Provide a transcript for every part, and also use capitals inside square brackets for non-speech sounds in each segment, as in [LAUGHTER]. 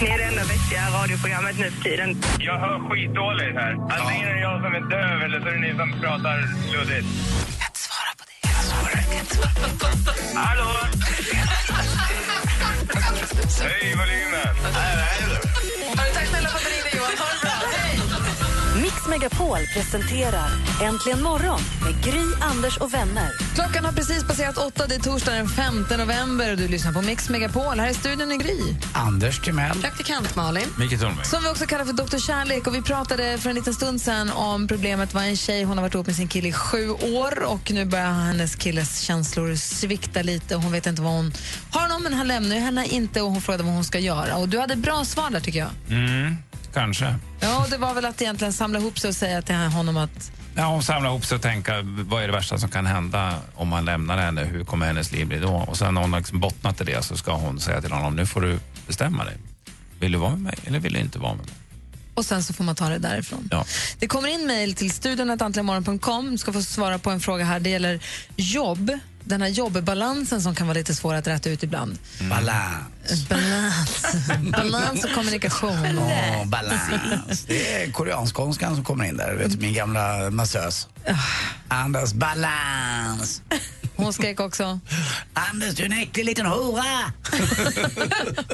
Ni är det enda vettiga radioprogrammet nu för tiden. Jag hör skitdåligt här. Antingen är det jag som är döv eller så är det ni som pratar luddigt. Hallå? Hej, volymen! Tack snälla för Megapol presenterar Äntligen morgon med Gry, Anders och vänner. Klockan har precis passerat åtta. Det är torsdag den 5 november. Du lyssnar på Mix Megapol. Här i studion är Gry. Anders Timell. Praktikant Malin. Micke Tornving. Som vi också kallar för Dr. Kärlek. Och vi pratade för en liten stund sen om problemet var en tjej. Hon har varit ihop med sin kille i sju år och nu börjar hennes killes känslor svikta lite. Hon vet inte vad hon har honom, men han lämnar henne inte och hon frågade vad hon ska göra. Och du hade bra svar där tycker jag. Mm, kanske. Ja, det var väl att egentligen samla ihop sig och säga till honom att Ja, hon samlar ihop sig och tänka vad är det värsta som kan hända om man lämnar henne? Hur kommer hennes liv bli då? Och sen när hon har liksom bottnat i det så ska hon säga till honom nu får du bestämma dig. Vill du vara med mig eller vill du inte vara med mig? och sen så får man ta det därifrån. Ja. Det kommer in mejl till studion.antligenmorgon.com. Du ska få svara på en fråga här. Det gäller jobb. Den här jobbbalansen som kan vara lite svår att rätta ut ibland. Balans. Balans, [LAUGHS] Balans och kommunikation. Åh, balans. Det är koreanskonskan som kommer in där. Vet, du, min gamla massös. Anders, balans. Hon skrek också. Anders, du är en äcklig liten hora. [LAUGHS]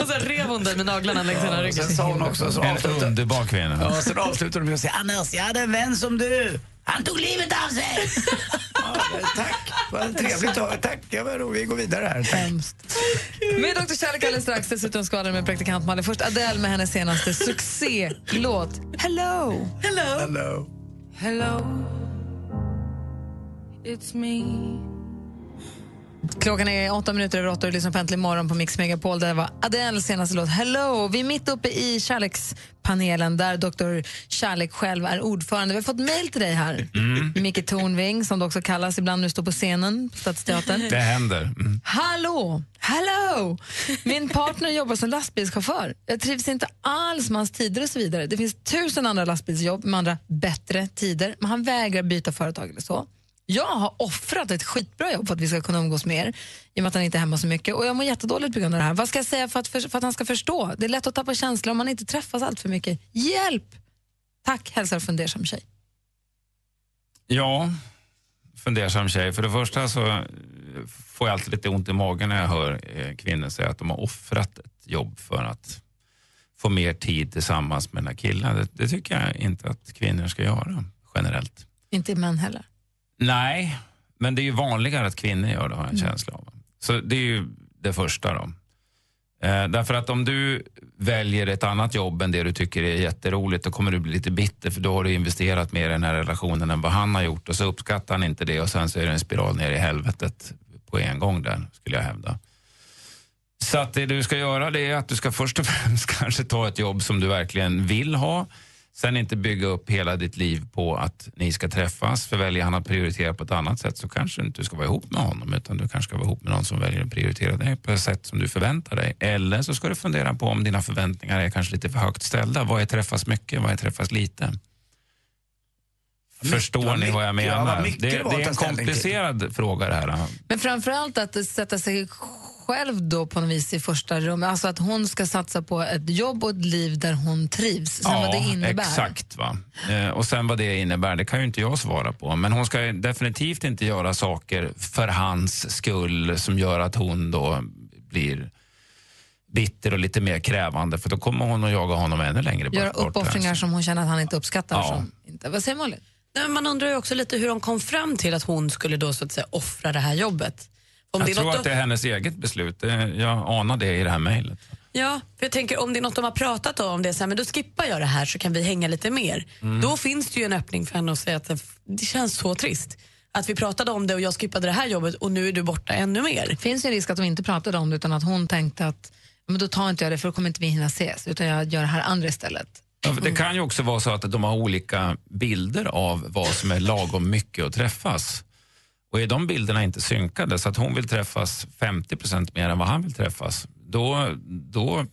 Och sen rev hon dig med naglarna längs hela ryggen. sen sa hon också, så En underbar kvinna. ja, sen avslutade de med att säga Anders, jag hade en vän som du. Han tog livet av sig. [LAUGHS] ja, tack, vad trevligt. att- Tack, ja, vad roligt. Vi går vidare här. Hemskt. Med Dr. Kärlek alldeles strax. Dessutom skvallrar med praktikant Malin. Först Adele med hennes senaste succélåt Hello. Hello. Hello. Hello. It's me. Klockan är åtta minuter över åtta och du lyssnar på Äntligen morgon på Mix Megapol. Det var Adele's senaste låt Hello. Vi är mitt uppe i kärlekspanelen där Dr. Kärlek själv är ordförande. Vi har fått mejl till dig här. Micke Tornving, som du också kallas ibland när du står på scenen på Stadsteatern. Det händer. Mm. Hallå! Hello! Min partner jobbar som lastbilschaufför. Jag trivs inte alls med hans tider och så vidare. Det finns tusen andra lastbilsjobb med andra bättre tider, men han vägrar byta företag eller så. Jag har offrat ett skitbra jobb för att vi ska kunna umgås mer, i och med att han inte är hemma så mycket. Och jag mår jättedåligt på grund av det här. Vad ska jag säga för att, för, för att han ska förstå? Det är lätt att tappa känslor om man inte träffas allt för mycket. Hjälp! Tack, hälsar fundersam tjej. Ja, fundersam tjej. För det första så får jag alltid lite ont i magen när jag hör eh, kvinnor säga att de har offrat ett jobb för att få mer tid tillsammans med den här killen. Det, det tycker jag inte att kvinnor ska göra generellt. Inte män heller. Nej, men det är ju vanligare att kvinnor gör det har jag en känsla av. Så det är ju det första då. Eh, därför att om du väljer ett annat jobb än det du tycker är jätteroligt, då kommer du bli lite bitter för då har du investerat mer i den här relationen än vad han har gjort och så uppskattar han inte det och sen så är det en spiral ner i helvetet på en gång där, skulle jag hävda. Så att det du ska göra det är att du ska först och [LAUGHS] främst kanske ta ett jobb som du verkligen vill ha. Sen inte bygga upp hela ditt liv på att ni ska träffas. För väljer han att prioritera på ett annat sätt så kanske du inte ska vara ihop med honom utan du kanske ska vara ihop med någon som väljer att prioritera dig på ett sätt som du förväntar dig. Eller så ska du fundera på om dina förväntningar är kanske lite för högt ställda. Vad är träffas mycket? Vad är träffas lite? Förstår vad ni vad jag mycket- ja, menar? mycket det, det är en komplicerad fråga det här. Men framförallt att sätta sig själv då på något vis i första rummet. Alltså att hon ska satsa på ett jobb och ett liv där hon trivs. Sen vad det innebär. exakt. Va? Eh, och sen vad det innebär, det kan ju inte jag svara på. Men hon ska definitivt inte göra saker för hans skull som gör att hon då blir bitter och lite mer krävande för då kommer hon att jaga honom ännu längre Göra bort. uppoffringar som hon känner att han inte uppskattar. Ja. Som inte. Vad säger Malin? Nej, Man undrar ju också lite hur de kom fram till att hon skulle då så att säga offra det här jobbet. Om Jag det är tror något att det är hennes eget beslut. Det- Jag anar det i det här mejlet. Ja, för jag tänker om det är något de har pratat om, det är så här, men då skippar jag det här så kan vi hänga lite mer. Mm. Då finns det ju en öppning för henne att säga att det, det känns så trist. Att vi pratade om det och jag skippade det här jobbet och nu är du borta ännu mer. Det finns ju en risk att de inte pratade om det utan att hon tänkte att men då tar inte jag det för då kommer inte vi hinna ses utan jag gör det här andra istället. Ja, Det kan ju också vara så att de har olika bilder av vad som är lagom mycket att träffas. Och är de bilderna inte synkade så att hon vill träffas 50% mer än vad han vill träffas, då, då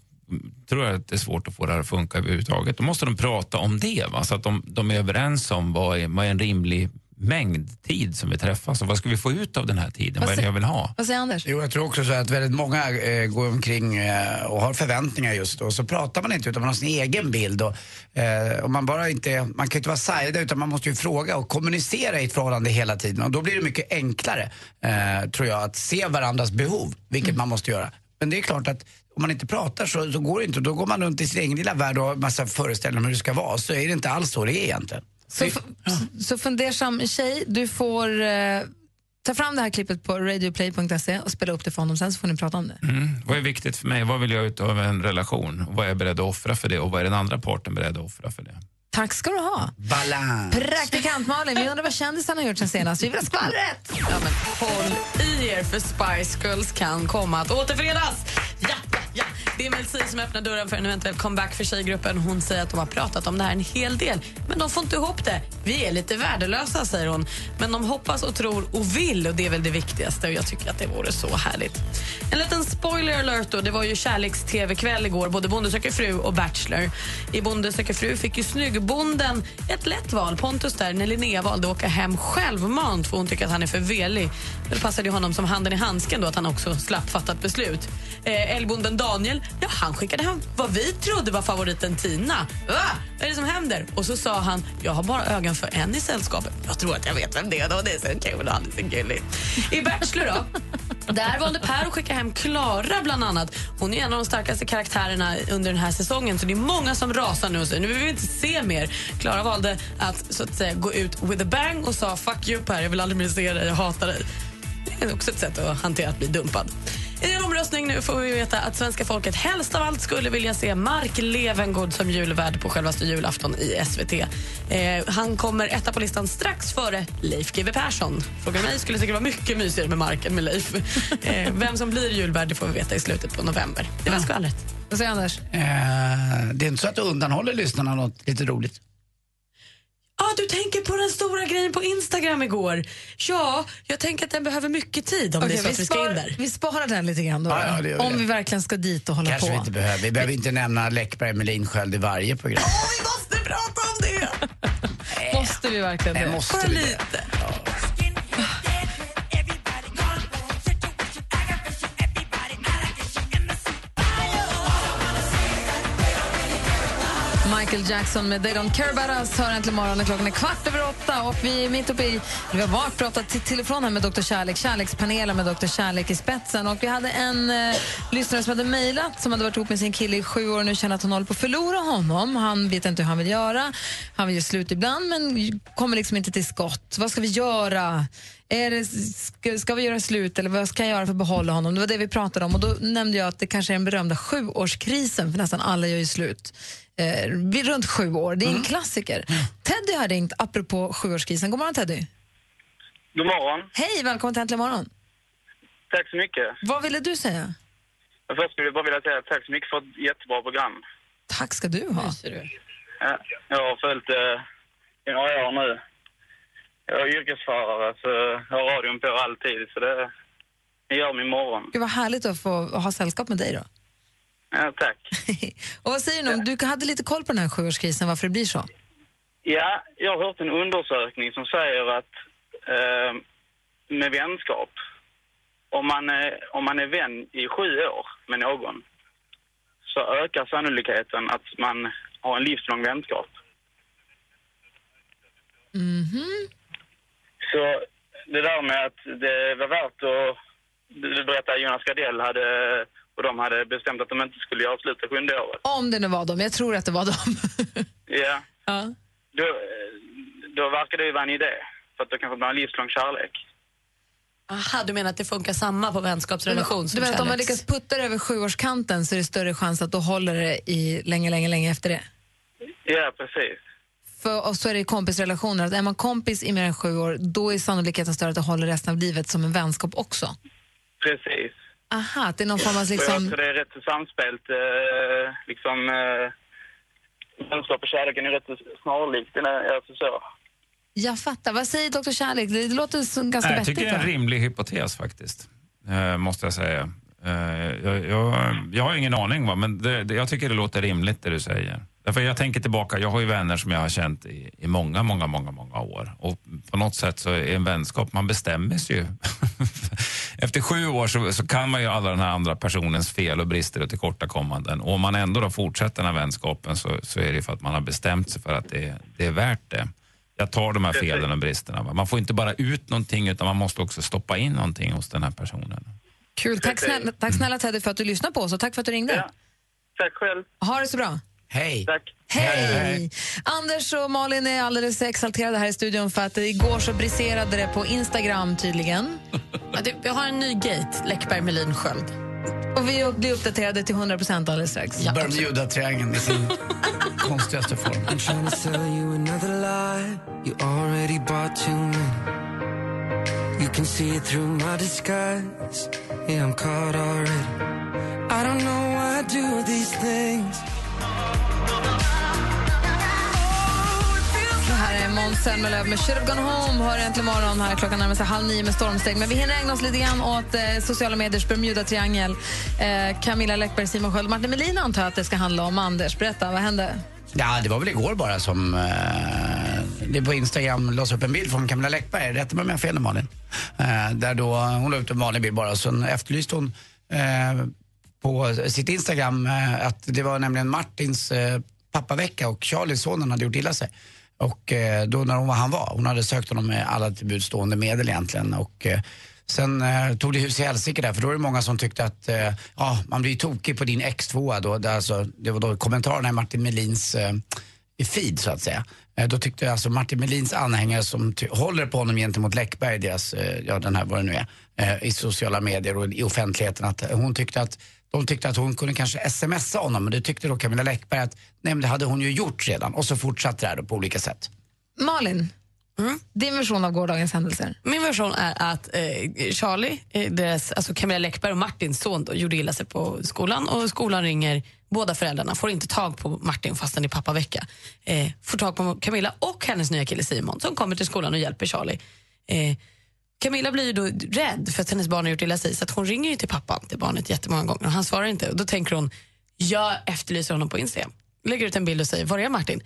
tror jag att det är svårt att få det här att funka överhuvudtaget. Då måste de prata om det, va? så att de, de är överens om vad är, vad är en rimlig mängd tid som vi träffas och vad ska vi få ut av den här tiden? Vad, är det jag vill ha? Vad säger Anders? Jo, jag tror också så att väldigt många eh, går omkring eh, och har förväntningar just då. Så pratar man inte utan man har sin egen bild. Och, eh, och man, bara inte, man kan ju inte vara sajda utan man måste ju fråga och kommunicera i ett förhållande hela tiden. Och då blir det mycket enklare, eh, tror jag, att se varandras behov, vilket man måste göra. Men det är klart att om man inte pratar så, så går det inte. Då går man runt i sin egen lilla värld och har massa föreställningar om hur det ska vara. Så är det inte alls så det är egentligen. Så, så fundersam tjej, du får eh, ta fram det här klippet på radioplay.se och spela upp det för honom sen så får ni prata om det. Mm. Vad är viktigt för mig? Vad vill jag ut av en relation? Vad är jag beredd att offra för det? Och vad är den andra parten beredd att offra för det? Tack ska du ha. Balans. Praktikant Malin, vi undrar vad kändisarna har gjort sen senast. Vi vill ha skvallret! Ja, men håll i er för Spice Girls kan komma att återförenas. Ja, ja, ja. Det är Mel C som öppnar dörren för en eventuell comeback för tjejgruppen. Hon säger att de har pratat om det här en hel del, men de får inte ihop det. Vi är lite värdelösa, säger hon. Men de hoppas och tror och vill och det är väl det viktigaste och jag tycker att det vore så härligt. En liten spoiler alert då. Det var ju kärleks-tv-kväll igår, både Bonde söker fru och Bachelor. I Bonde söker fru fick ju snyggbonden ett lätt val. Pontus där, när Linnea valde att åka hem självmant för hon tycker att han är för velig. Det passade ju honom som handen i handsken då att han också slapp fatta ett beslut. Eh, älgbonden Daniel, ja han skickade hem vad vi trodde var favoriten Tina. Va? Vad är det som händer? Och så sa han, jag har bara ögon för en i sällskapet. Jag tror att jag vet vem det är då. Det är så kul och han är så gullig. I Bachelor då? [LAUGHS] Där valde Per att skicka hem Klara bland annat. Hon är en av de starkaste karaktärerna under den här säsongen så det är många som rasar nu och säger nu vill vi inte se mer. Klara valde att så att säga gå ut with a bang och sa fuck you Per, jag vill aldrig mer se dig, jag hatar dig. Det är också ett sätt att hantera att bli dumpad. I en omröstning nu får vi veta att svenska folket helst av allt skulle vilja se Mark Levengood som julvärd på självaste julafton i SVT. Eh, han kommer etta på listan strax före Leif GW Persson. Frågar du mig skulle det var mycket mysigare med Mark än med Leif. [LAUGHS] Eh, vem som blir julvärd det får vi veta i slutet på november. Det var skvallret. Vad säger Anders? Eh, det är inte så att du undanhåller lyssnarna något lite roligt. Ja, ah, du tänker på den stora grejen på Instagram igår. Ja, jag tänker att den behöver mycket tid om Okej, det är så att vi ska in där. vi sparar den lite grann då. Ja, ja, om det. vi verkligen ska dit och hålla Kanske på. vi inte behöver. Vi behöver inte nämna Läckberg Melin Sköld i varje program. vi måste prata om det! [LAUGHS] Måste vi verkligen Nej, det? måste Bara vi det? lite. Michael Jackson med They Don't Care About Us hör äntligen morgonen. Klockan är kvart över åtta och vi är mitt uppe i... Vi har varit pratat till telefon här med Dr. Kärlek, Kärlekspanelen med Dr. Kärlek i spetsen. Och vi hade en eh, lyssnare som hade mejlat som hade varit ihop med sin kille i sju år och nu känner att hon håller på att förlora honom. Han vet inte hur han vill göra. Han vill göra slut ibland men kommer liksom inte till skott. Vad ska vi göra? Är det, ska, ska vi göra slut eller vad ska jag göra för att behålla honom? Det var det vi pratade om och då nämnde jag att det kanske är den berömda sjuårskrisen för nästan alla gör ju slut eh, vid runt sju år. Det är en klassiker. Teddy har ringt apropå sjuårskrisen. God morgon Teddy. God morgon. Hej, välkommen till Äntligen morgon. Tack så mycket. Vad ville du säga? Först skulle jag bara vilja säga tack så mycket för ett jättebra program. Tack ska du ha. Ja, Jag har följt det i några år nu. Jag är yrkesförare så jag har radion på alltid så det, det gör min morgon. Gud vad härligt att få ha sällskap med dig då. Ja, tack. [LAUGHS] Och vad säger du om, du hade lite koll på den här sjuårskrisen, varför det blir så? Ja, jag har hört en undersökning som säger att eh, med vänskap, om man, är, om man är vän i sju år med någon så ökar sannolikheten att man har en livslång vänskap. Mhm. Så det där med att det var värt att... Du berättade att Jonas Gardell hade, och de hade bestämt att de inte skulle det sjunde året. Om det nu var dem, jag tror att det var dem. [LAUGHS] Ja, ja. då, då verkar det ju vara en idé. För att det kanske blir en livslång kärlek. Aha, du menar att det funkar samma på vänskapsrelation Du som vet, om man lyckas putta det över sjuårskanten så är det större chans att då håller det i länge, länge, länge efter det. Ja, precis. För, och så är det i kompisrelationer, att är man kompis i mer än sju år, då är sannolikheten större att det håller resten av livet som en vänskap också. Precis. Aha, att det är någon form av Och jag liksom... tror det är rätt samspelt, eh, liksom, eh, vänskap och kärleken är rätt så snarlikt. Alltså så. Jag fattar. Vad säger Dr. Kärlek? Det låter som ganska Nej, jag vettigt. tycker det är en va? rimlig hypotes faktiskt. Eh, måste jag säga. Eh, jag, jag, jag har ingen aning, va, men det, det, jag tycker det låter rimligt det du säger. Därför jag tänker tillbaka, jag har ju vänner som jag har känt i, i många, många, många, många år. Och på något sätt så är en vänskap, man bestämmer sig ju. [LAUGHS] Efter sju år så, så kan man ju alla den här andra personens fel och brister och tillkortakommanden. Och om man ändå då fortsätter den här vänskapen så, så är det för att man har bestämt sig för att det, det är värt det. Jag tar de här felen och bristerna. Man får inte bara ut någonting utan man måste också stoppa in någonting hos den här personen. Kul. Tack snälla, tack snälla Teddy för att du lyssnade på oss och tack för att du ringde. Tack själv. Ha det så bra. Hej. Tack. Hej! Anders och Malin är alldeles exalterade här i studion för att igår så briserade det på Instagram tydligen. [LAUGHS] Ja, vi har en ny gate, Läckberg, Melin, Sköld. Och vi blir uppdaterade till 100 alldeles strax. Bermuda-triangeln i sin konstigaste form. I'm trying to sell you another lie. You already bought too many. You can see it through my disguise. Yeah, I'm caught already. I don't know why I do these things. Måns Zelmerlöw med Should have gone home. Hör äntligen morgon här. Klockan närmar sig halv nio med stormsteg. Men vi hinner ägna oss lite grann åt eh, sociala mediers Bermuda-triangel. Eh, Camilla Läckberg, Simon Sköld, Martin Melin antar jag att det ska handla om. Anders, berätta, vad hände? Ja, det var väl igår bara som eh, det på Instagram lades upp en bild från Camilla Läckberg, rätta mig om jag har fel nu Malin. Eh, där då hon la ut en vanlig bild bara och sen efterlyste hon eh, på sitt Instagram eh, att det var nämligen Martins eh, pappavecka och Charlies sonen, hade gjort illa sig. Och eh, då när hon var han var, hon hade sökt honom med alla till buds stående medel egentligen. Och, eh, sen eh, tog det hus i helsike där, för då var det många som tyckte att eh, ja, man blir ju tokig på din X2 då. Det, alltså, det var då kommentarerna i Martin Melins eh, feed så att säga. Eh, Då tyckte alltså Martin Melins anhängare som håller på honom gentemot Läckberg, deras, eh, ja den här vad det nu är, i sociala medier och i offentligheten att hon tyckte att de tyckte att hon kunde kanske smsa honom men det tyckte då Camilla Läckberg att nej men det hade hon ju gjort redan och så fortsatte det här på olika sätt. Malin, din version av gårdagens händelser. Min version är att eh, Charlie, eh, deras, alltså Camilla Läckberg och Martins son då, gjorde illa sig på skolan och skolan ringer båda föräldrarna, får inte tag på Martin fastän det är pappavecka. Eh, får tag på Camilla och hennes nya kille Simon som kommer till skolan och hjälper Charlie. Eh, Camilla blir ju då rädd för att hennes barn har gjort illa sig så att hon ringer ju till pappan, till barnet jättemånga gånger och han svarar inte. Och då tänker hon, jag efterlyser honom på Instagram. Lägger ut en bild och säger, var är Martin?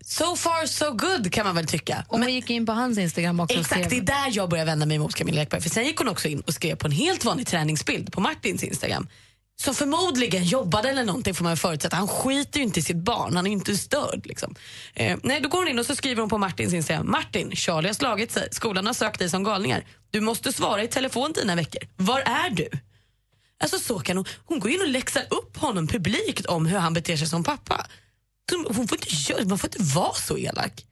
So far so good kan man väl tycka. Och hon gick in på hans Instagram också. och Exakt, det är där jag börjar vända mig mot Camilla Läckberg. För sen gick hon också in och skrev på en helt vanlig träningsbild på Martins Instagram. Som förmodligen jobbade eller någonting får man förutsätta. Han skiter ju inte i sitt barn, han är ju inte störd. Liksom. Eh, nej, då går hon in och så skriver hon på Martins Instagram. Martin, Charlie har slagit sig. Skolan har sökt dig som galningar. Du måste svara i telefon dina veckor. Var är du? Alltså så kan hon, hon går in och läxar upp honom publikt om hur han beter sig som pappa. Hon får inte, man får inte vara så elak.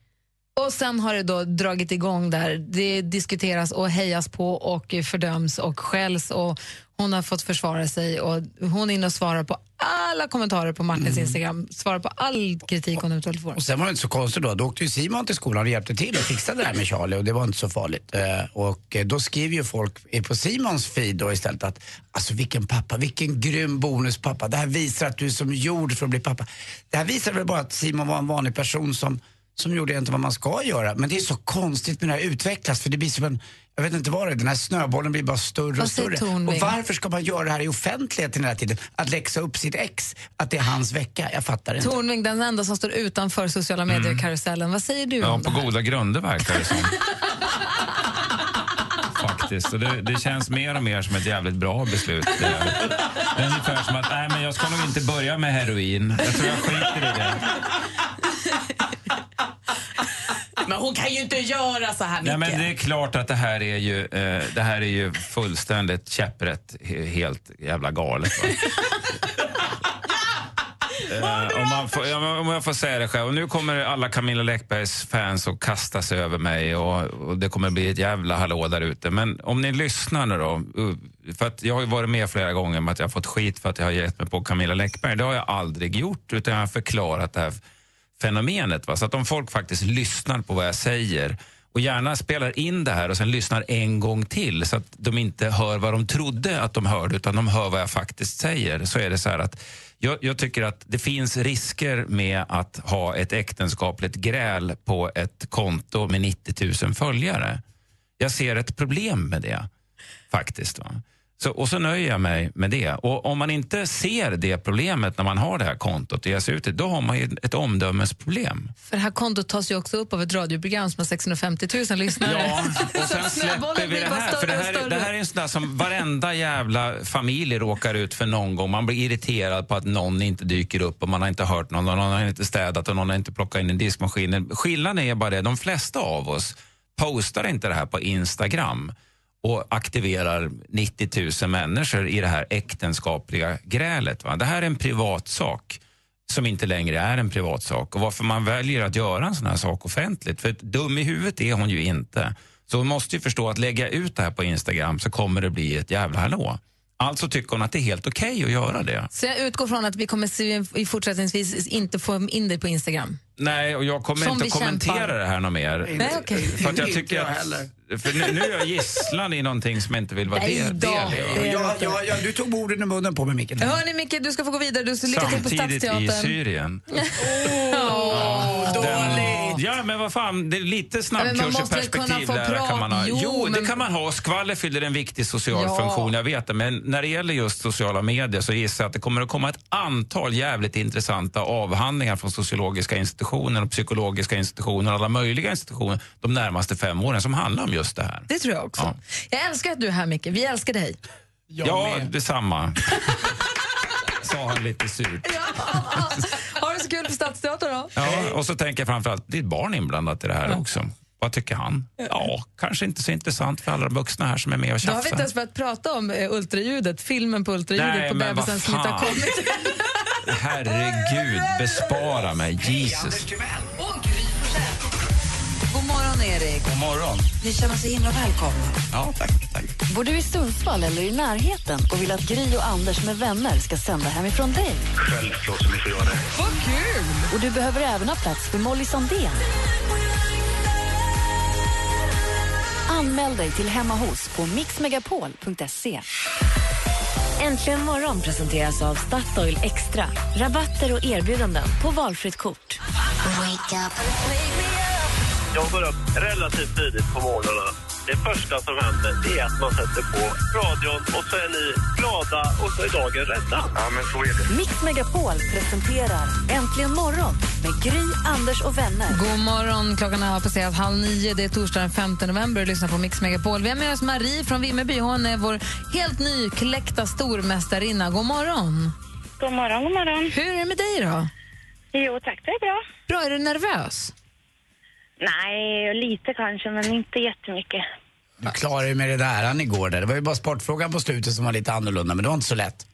Och sen har det då dragit igång där. Det diskuteras och hejas på och fördöms och skälls och hon har fått försvara sig och hon är inne och svarar på alla kommentarer på Martins Instagram, svarar på all kritik hon eventuellt får. Och sen var det inte så konstigt då, då åkte ju Simon till skolan och hjälpte till och fixade det här med Charlie och det var inte så farligt. Eh, och eh, då skriver ju folk på Simons feed då istället att alltså vilken pappa, vilken grym bonuspappa. Det här visar att du är som gjord för att bli pappa. Det här visar väl bara att Simon var en vanlig person som, som gjorde egentligen vad man ska göra. Men det är så konstigt med det här utvecklas för det blir som en jag vet inte vad det är, den här snöbollen blir bara större och större. Och varför ska man göra det här i offentligheten hela tiden? Att läxa upp sitt ex, att det är hans vecka. Jag fattar inte. Tornving, den enda som står utanför sociala medier-karusellen. Vad säger du Ja, om det på här? goda grunder verkar det som. [LAUGHS] Faktiskt. Och det, det känns mer och mer som ett jävligt bra beslut. Det är ungefär som att, nej men jag ska nog inte börja med heroin. Jag tror jag skiter i det. Men hon kan ju inte göra så här mycket. Nej, men det är klart att det här är ju, eh, det här är ju fullständigt käpprätt, he- helt jävla galet. [LAUGHS] Eh, om, man får, om jag får säga det själv. Och nu kommer alla Camilla Läckbergs fans att kasta sig över mig och, och det kommer bli ett jävla hallå där ute. Men om ni lyssnar nu då. uh, För att jag har ju varit med flera gånger med att jag har fått skit för att jag har gett mig på Camilla Läckberg. Det har jag aldrig gjort utan jag har förklarat det här fenomenet. Va? Så att om folk faktiskt lyssnar på vad jag säger och gärna spelar in det här och sen lyssnar en gång till så att de inte hör vad de trodde att de hörde utan de hör vad jag faktiskt säger. Så är det så här att jag, jag tycker att det finns risker med att ha ett äktenskapligt gräl på ett konto med 90 000 följare. Jag ser ett problem med det, faktiskt. Va? Så, och så nöjer jag mig med det. Och om man inte ser det problemet när man har det här kontot sig ut då har man ju ett omdömesproblem. För det här kontot tas ju också upp av ett radioprogram som har 650 000 lyssnare. Ja, och [LAUGHS] sen släpper vi det här. För det här, det här är en sån där som varenda jävla familj råkar ut för någon gång. Man blir irriterad på att någon inte dyker upp och man har inte hört någon, och någon har inte städat och någon har inte plockat in en diskmaskin. Skillnaden är bara det, de flesta av oss postar inte det här på Instagram och aktiverar 90 000 människor i det här äktenskapliga grälet. Va? Det här är en privat sak som inte längre är en privat sak och varför man väljer att göra en sån här sak offentligt. För dum i huvudet är hon ju inte. Så hon måste ju förstå att lägga ut det här på Instagram så kommer det bli ett jävla hallå. Alltså tycker hon att det är helt okej att göra det. Så jag utgår från att vi kommer se, fortsättningsvis inte få in dig på Instagram. Nej, och jag kommer Som inte att kommentera kämpar. det här något mer. Nej, okej. För att jag tycker jag att, för nu, nu är jag gisslan i någonting som jag inte vill vara Nej del, del är Ja, ja, ja, du tog orden i munnen på mig, Micke. Hörni, Micke, du ska få gå vidare. Du ska lycka till på Samtidigt i Stadsteatern. Syrien. [LAUGHS] Åh, Den, ja, men vad fan, det är lite Ja, men man snabbkurs i måste väl kunna perspektiv. få där prata- kan man ha. Jo, Jo, men- det kan man ha. Skvaller fyller en viktig social Ja. funktion, jag vet det. Men när det gäller just sociala medier så gissar jag att det kommer att komma ett antal jävligt intressanta avhandlingar från sociologiska institutioner och psykologiska institutioner och alla möjliga institutioner de närmaste fem åren som handlar om just det här. Det tror jag också. Jag älskar att du är här, Micke. Vi älskar dig. ja, detsamma. [LAUGHS] Sa han lite surt. Ha det så kul på Stadsteatern då. Ja, och så tänker jag framförallt, det är ett barn inblandat i det här också. Vad tycker han? Ja, kanske inte så intressant för alla de vuxna här som är med och Då har vi inte tjafsar. ens börjat prata om eh, ultraljudet, filmen på ultraljudet Nej, på bebisen som inte har kommit. [LAUGHS] Herregud, bespara mig. Jesus. God morgon, Erik. God morgon. Ni känner sig himla välkomna. Ja, tack. tack. Bor du i Sundsvall eller i närheten och vill att Gry och Anders med vänner ska sända hemifrån dig? Självklart som vi får göra det. Vad kul! Och du behöver även ha plats för Molly Sandén. Anmäl dig till Hemma hos på mixmegapol.se. Äntligen morgon presenteras av Statoil Extra. Rabatter och erbjudanden på valfritt kort. Jag går upp relativt tidigt på morgnarna. Det första som händer det är att man sätter på radion och så är ni glada och så är dagen rädda. Ja, men så är det. Mix Megapol presenterar Äntligen morgon med Gry, Anders och vänner. God morgon, klockan har passerat halv nio. Det är torsdag den 5 november och lyssnar på Mix Megapol. Vi har med oss Marie från Vimmerby. Hon är vår helt nykläckta stormästarinna. God morgon. God morgon, god morgon. Hur är det med dig då? Jo, tack, det är bra. Bra, är du nervös? Nej, lite kanske, men inte jättemycket. Du klarade ju med det där han igår. Där. Det var ju bara sportfrågan på slutet som var lite annorlunda, men det var inte så lätt.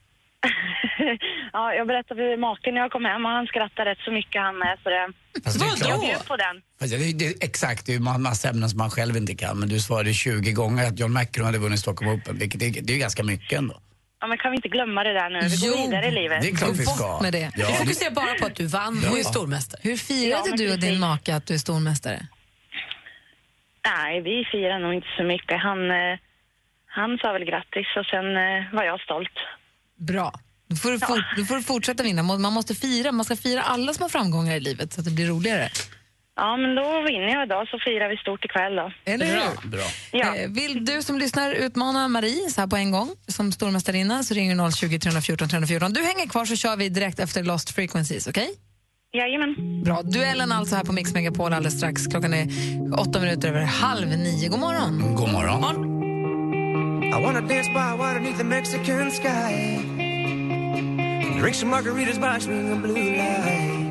[LAUGHS] ja, jag berättade för maken när jag kom hem och han skrattade rätt så mycket han med. Så det... Fast det är klart. på den. Fast det, det, exakt, det är ju en massa ämnen som man själv inte kan. Men du svarade 20 gånger att John McEnroe hade vunnit Stockholm Open, vilket är, det är ju ganska mycket ändå. Ja, men kan vi inte glömma det där nu? Vi Jo, går vidare i livet. Det är klart vi Bort ska. med det. Ja, Du fokuserar bara på att du vann och är stormästare. Hur firade Ja, men du och din precis. make att du är stormästare? Nej, vi firar nog inte så mycket. Han, eh, han sa väl grattis och sen eh, var jag stolt. Bra. Då får, du fort, då får du fortsätta vinna. Man måste fira, man ska fira alla små framgångar i livet så att det blir roligare. Ja, men då vinner jag idag så firar vi stort ikväll då. Eller hur? Bra. Ja. Eh, Vill du som lyssnar utmana Marie så här på en gång som stormästarinna så ringer du 020 314 314. Du hänger kvar så kör vi direkt efter Lost Frequencies, okej? Jajamän. Bra. Duellen alltså här på Mix Megapol alldeles strax. Klockan är åtta minuter över halv nio. God morgon. God morgon. I wanna dance by water beneath the Mexican sky. Drink some margaritas by swinging blue lights.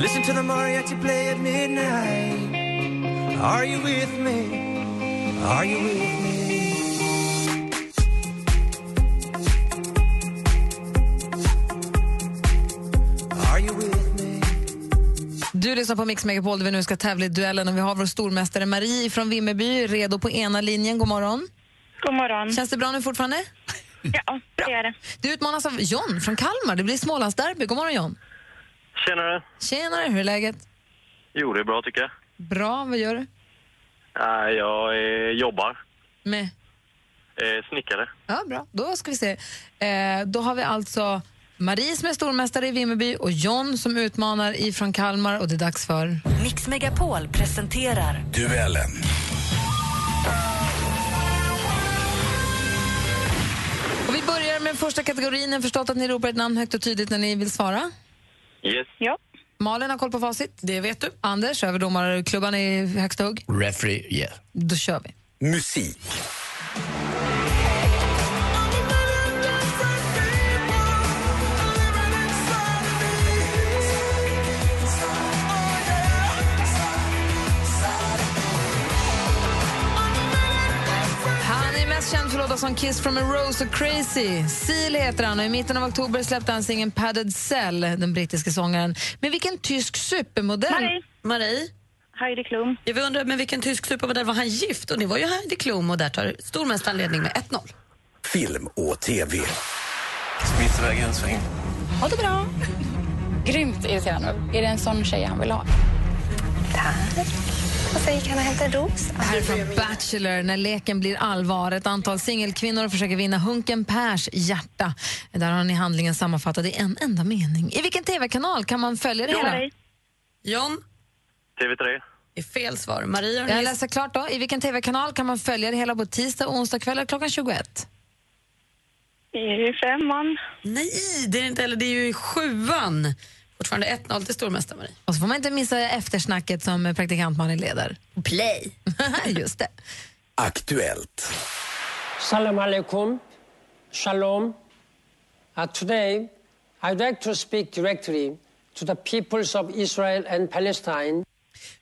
Listen to the mariachi play at midnight. Are you with me? Are you with me? Are you with me? Du lyssnar på Mix Megapol där vi nu ska tävla i duellen och vi har vår stormästare Marie från Vimmerby redo på ena linjen. God morgon. God morgon. Känns det bra nu fortfarande? Ja, det är det. Du utmanas av John från Kalmar. Det blir Smålandsderby. God morgon John. Tjenare. Tjenare, hur är läget? Jo, det är bra tycker jag. Bra, vad gör du? Eh, jag eh, jobbar. Med? Eh, snickare. Ja, bra. Då ska vi se. Eh, då har vi alltså Marie som är stormästare i Vimmerby och John som utmanar ifrån Kalmar och det är dags för... Mix Megapol presenterar Duellen. Och vi börjar med första kategorin. Jag har förstått att ni ropar ett namn högt och tydligt när ni vill svara. Yes. Ja. Malin har koll på facit. Det vet du. Anders, överdomarklubban i högsta hugg. Referee, yeah. Då kör vi. Musik. Som Kiss from a Rose och Crazy. Seal heter han och i mitten av oktober släppte han singeln Padded Cell, den brittiska sångaren. Men vilken tysk supermodell... Marie. Marie? Heidi Klum. Jag vill undra med vilken tysk supermodell var han gift? Och det var ju Heidi Klum och där tar stormästaren ledning med 1-0. Film och TV. Smithvägen sväng. Ha det bra. Grymt irriterande. Är det en sån tjej han vill ha? Tack. Vad säger kan jag hämta en ros? Det här är från Bachelor, när leken blir allvar. Ett antal singelkvinnor försöker vinna Hunken Pers hjärta. Där har ni handlingen sammanfattad i en enda mening. I vilken tv-kanal kan man följa det hela? John? TV3. är fel svar. Maria Jag läser klart då. I vilken tv-kanal kan man följa det hela på tisdag och onsdag kväll klockan 21? I femman. Nej, det är det inte heller. Det är ju i sjuan. Fortfarande 1-0 till stormästare Marie. Och så får man inte missa eftersnacket som praktikantmannen leder. Play! [LAUGHS] Just det. Aktuellt. Salam alaikum. Shalom. Uh, today, I'd like to speak directly to the peoples of Israel and Palestine.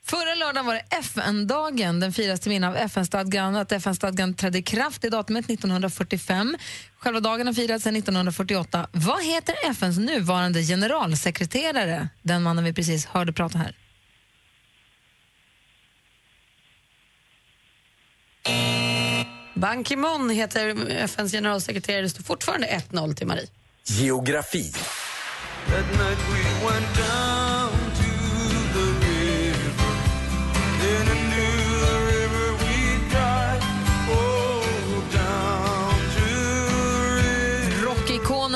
Förra lördagen var det FN-dagen. Den firas till minne av FN-stadgan. Att FN-stadgan trädde i kraft i datumet 1945. Själva dagen har firats sedan 1948. Vad heter FNs nuvarande generalsekreterare? Den mannen vi precis hörde prata här. Ban Ki-Moon heter FNs generalsekreterare. Det står fortfarande 1-0 till Marie. Geografi.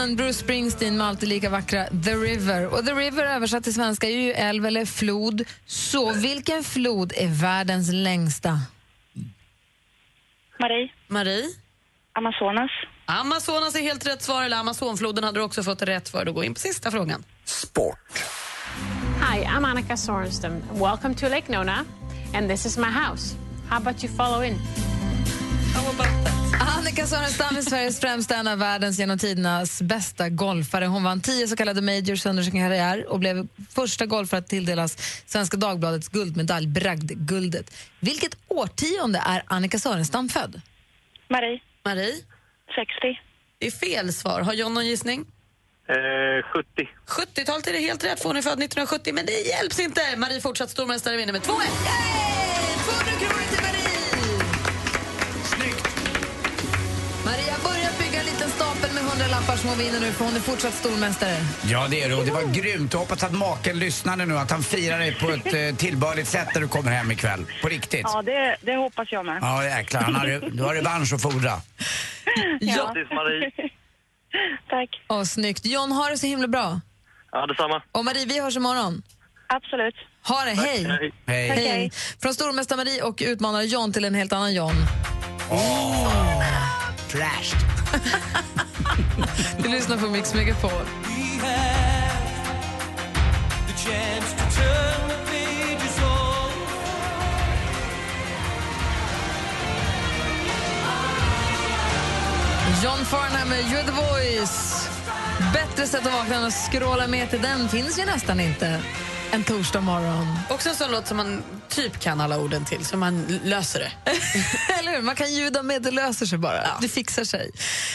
Rockikonen Bruce Springsteen med alltid lika vackra The River. Och The River översatt till svenska är ju älv eller flod. Så vilken flod är världens längsta? Marie. Marie? Amazonas. Amazonas är helt rätt svar. Eller Amazonfloden hade du också fått rätt för. Då går in på sista frågan. Hi, I'm Annika Sorenstam. Welcome to Lake Nona, and this is my house. How about you follow in? Annika Sorenstam är Sveriges främsta, en av världens genom tidernas bästa golfare. Hon vann tio så kallade majors under sin karriär och blev första golfare att tilldelas Svenska Dagbladets guldmedalj, Bragdguldet. Vilket årtionde är Annika Sorenstam född? Marie. Marie? 60. Det är fel svar. Har John någon gissning? Eh, 70. 70-talet är det helt rätt för hon är född 1970, men det hjälps inte. Marie fortsatt stormästare vinner med 2-1. Maria med 100 lappar som hon vinner nu för hon är fortsatt stormästare. Ja, det är det. Och det var grymt. Jag hoppas att maken lyssnade nu, att han firar dig på ett eh, tillbörligt sätt när du kommer hem ikväll. På riktigt. Ja, det, det hoppas jag med. Ja, jäklar. Han har, du har revansch att fordra. Ja. Marie. [LAUGHS] Tack. Åh, snyggt. John, har det så himla bra. Ja, detsamma. Och Marie, vi hörs imorgon. Absolut. Ha det, hej. Hej. Hej. Hej. Hej. Från stormästare Marie och utmanare John till en helt annan John. Trashed. [LAUGHS] [LAUGHS] Du lyssnar på Mix Megapol. John Farnham med You're the voice. Bättre sätt att vakna än att skråla med till den finns ju nästan inte en torsdag morgon. Också en sån låt som man typ kan alla orden till, så man löser det. [LAUGHS] Eller hur? Man kan ljuda med, det löser sig bara. Det fixar sig.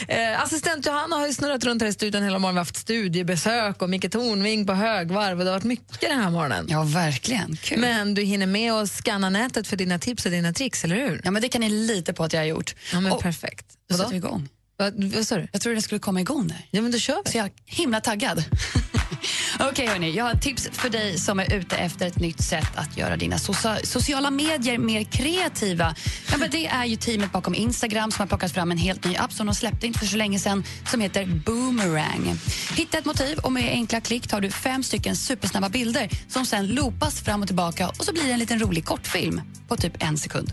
Eh, assistent Johanna har ju snurrat runt här i studion hela morgonen. Vi har haft studiebesök och Micke Tornving på högvarv. Och det har varit mycket den här morgonen. Ja, verkligen. Kul. Men du hinner med att scanna nätet för dina tips och dina tricks, eller hur? Ja, men det kan ni lita på att jag har gjort. Ja, men Och- perfekt. Då sätter vi igång. Vad, vad sa du? Jag tror det skulle komma igång där. Ja, men då kör vi. Så jag är himla taggad. [LAUGHS] [LAUGHS] Okej, hörni. Jag har ett tips för dig som är ute efter ett nytt sätt att göra dina sociala medier mer kreativa. Ja, men det är ju teamet bakom Instagram som har plockat fram en helt ny app som de släppte inte för så länge sedan som heter Boomerang. Hitta ett motiv och med enkla klick tar du fem stycken supersnabba bilder som sen loopas fram och tillbaka och så blir det en liten rolig kortfilm på typ en sekund.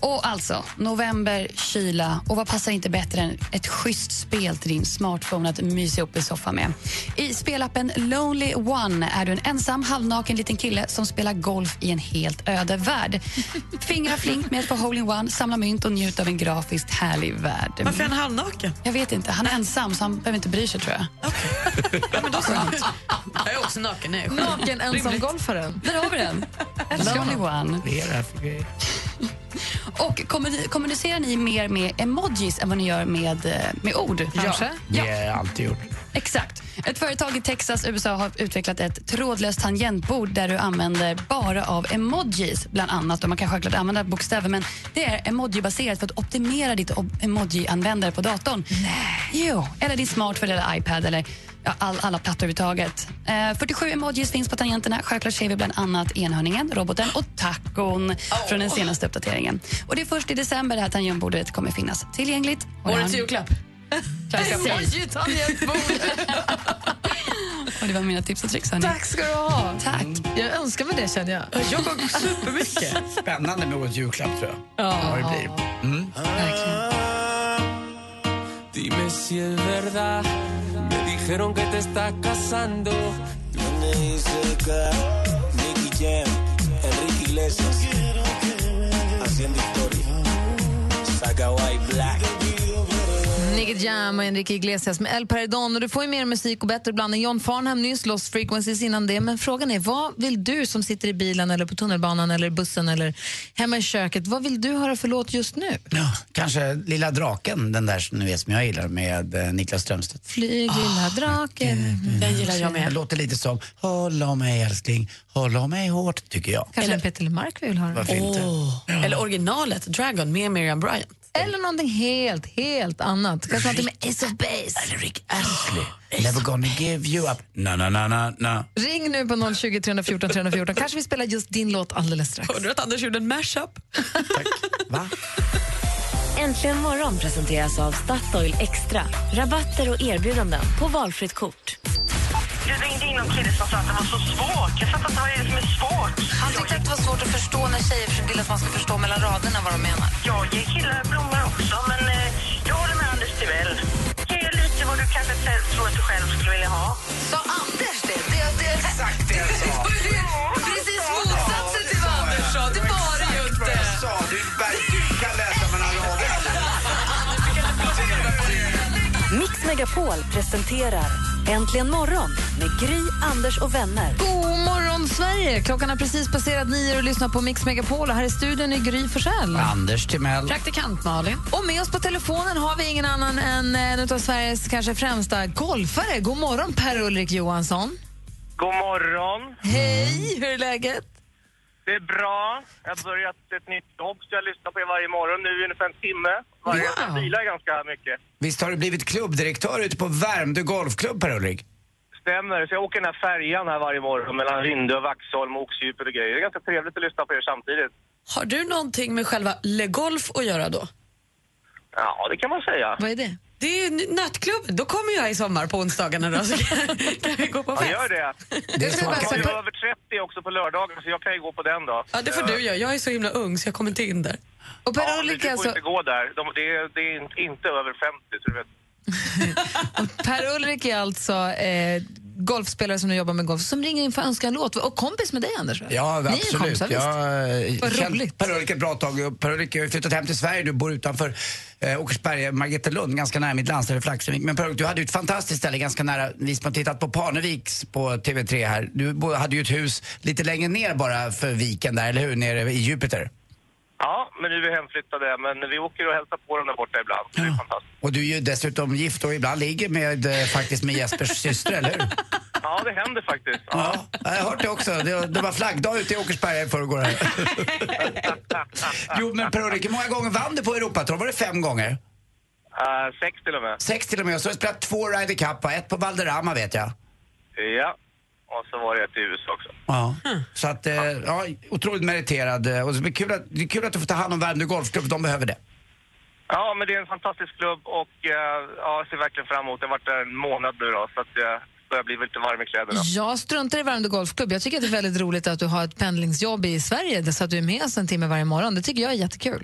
Och alltså, november, kyla och vad passar inte bättre än ett schysst spel till din smartphone att mysa upp i soffan med. I spelappen Lone Lonely One är du en ensam halvnaken liten kille som spelar golf i en helt öde värld. [LAUGHS] Fingrar flink med få hole-in-one, samla mynt och njuta av en grafiskt härlig värld. Varför är han halvnaken? Jag vet inte. Han är ensam så han behöver inte bry sig tror jag. Ja, men då så. Jag är också naken själv. Naken ensamgolfaren. Där har vi den. One. Här för grej? Och kommuni- kommunicerar ni mer med emojis än vad ni gör med, eh, med ord? Kanske. Det har jag alltid gjort. Exakt. Ett företag i Texas, USA har utvecklat ett trådlöst tangentbord där du använder bara av emojis, bland annat. Och man kan självklart använda bokstäver, men det är emoji-baserat för att optimera ditt emoji-användare på datorn. Nej. Jo, eller din smartphone eller iPad eller ja, all, alla plattor överhuvudtaget. Eh, 47 emojis finns på tangenterna. Självklart ser vi bland annat enhörningen, roboten och tacon från den senaste uppdateringen. Och det är först i december det här tangentbordet kommer finnas tillgängligt. Och det Har- julklapp. Och det var mina tips och tricks. hörni. Tack ska du ha. Tack. Jag önskar mig det känner jag. Jag jobbar supermycket. Spännande med årets julklapp tror jag. Ja. Vad det blir. Mm. Dime si es verdad. Me dijeron que te estás casando. Nicky Jam, Enrique Iglesias, haciendo historia. Saga White Black. Nicky Jam och Enrique Iglesias med El Paredon. Och du får ju mer musik och bättre blandning. John Farnham nyss, Lost Frequencies innan det. Men frågan är, vad vill du som sitter i bilen eller på tunnelbanan eller bussen eller hemma i köket, vad vill du höra för låt just nu? Ja, kanske Lilla draken, den där som ni vet som jag gillar med eh, Niklas Strömstedt. Flyg lilla draken. Den gillar jag Det med. låter lite som Håll om mig älskling, håll om mig hårt, tycker jag. Kanske en Peter vi vill höra. Varför inte? Åh. Eller originalet, Dragon med Miriam Bryant. Eller någonting helt, helt annat. Kanske någonting med Ace of Base. Eller Rick Astley, Never gonna give you up. Na, na, na, na, na. Ring nu på 020 314 314. Kanske vi spelar just din låt alldeles strax. Hörde du att Anders gjorde en mashup? Äntligen morgon presenteras av Statoil Extra. Rabatter och erbjudanden på valfritt kort. Du ringde in någon kille som sa att det var så svårt. Jag fattar inte vad det är som är svårt. Han tyckte att det var svårt att förstå när tjejer vill att man ska förstå mellan raderna vad de menar. Jag ger killar blommor också, men eh, jag håller med Anders Timell. Ge lite vad du kanske själv tror att du själv skulle vilja ha. Sa Anders det? det, det Exakt det jag sa. [LAUGHS] Precis motsatsen till vad Anders sa. Det var det ju inte. Jag du kan läsa mellan raderna. [LAUGHS] Mix Megapol presenterar Äntligen morgon med Gry, Anders och vänner. God morgon, Sverige! Klockan har precis passerat nio och lyssnar på Mix Megapol. Och här i studion är Gry Forssell. Anders Timell. Praktikant Malin. Och med oss på telefonen har vi ingen annan än en av Sveriges kanske främsta golfare. God morgon, Per-Ulrik Johansson. God morgon. Hej, hur är läget? Det är bra. Jag har börjat ett nytt jobb så jag lyssnar på er varje morgon nu i ungefär en timme. Varje Wow. Jag bilar ganska mycket. Visst har du blivit klubbdirektör ute på Värmdö Golfklubb, Per-Ulrik? Stämmer. Så jag åker den här färjan här varje morgon mellan Rindö, Vaxholm, Oxdjupet och grejer. Det är ganska trevligt att lyssna på er samtidigt. Har du någonting med själva Le Golf att göra då? Ja, det kan man säga. Vad är det? Det är ju nattklubben. Då kommer jag i sommar på onsdagarna då, så kan, [LAUGHS] kan vi gå på Ja, fest. gör det. Det är så Jag är ju över 30 också på lördagar så jag kan ju gå på den då. Ja, det får du göra. Jag är så himla ung så jag kommer inte in där. Och Ja, men Per-Ulrik du får alltså, inte gå där. De, det, är, det är inte- över 50 så du vet. [LAUGHS] Per-Ulrik är alltså eh, golfspelare som nu jobbar med golf som ringer in för att önska en låt. Och kompis med dig, Anders. Ja, Ni är absolut. kompisar, jag visst? har Vad känt roligt. Per-Ulrik ett bra tag. Per-Ulrik har flyttat hem till Sverige. Du bor utanför eh, Åkersberga, Margretelund, ganska nära mitt landställe Flaxenvik. Men Per-Ulrik, du hade ju ett fantastiskt ställe ganska nära, vi som har tittat på Parneviks på TV3 här. Du hade ju ett hus lite längre ner bara för viken där, eller hur? Nere i Jupiter. Ja, men nu är vi hemflyttade. Men vi åker och hälsar på dem där borta ibland. så Det är fantastiskt. Och du är ju dessutom gift och ibland ligger med, eh, faktiskt med Jespers [LAUGHS] syster, eller hur? Ja, det händer faktiskt. Ja, jag har hört det också. Det, det var flaggdag ute i Åkersberga i förrgår. här. [LAUGHS] jo, men Per-Ulrik, hur många gånger vann du på Europatour? Var det fem gånger? Uh, sex till och med. Sex till och med. Och så har du spelat två Ryder Cup, va? ett på Valderrama vet jag. Ja. Och så var det ett i USA också. Ja. Så att, eh, ja, otroligt meriterad. eh, Och det är kul att, det är kul att du får ta hand om Värmdö Golfklubb, de behöver det. Ja, men det är en fantastisk klubb och eh, ja, jag ser verkligen fram emot det. Det har varit en månad nu då, så att jag börjar bli lite varm i kläderna. Jag struntar i Värmdö Golfklubb. Jag tycker att det är väldigt roligt att du har ett pendlingsjobb i Sverige så att du är med oss en timme varje morgon. Det tycker jag är jättekul.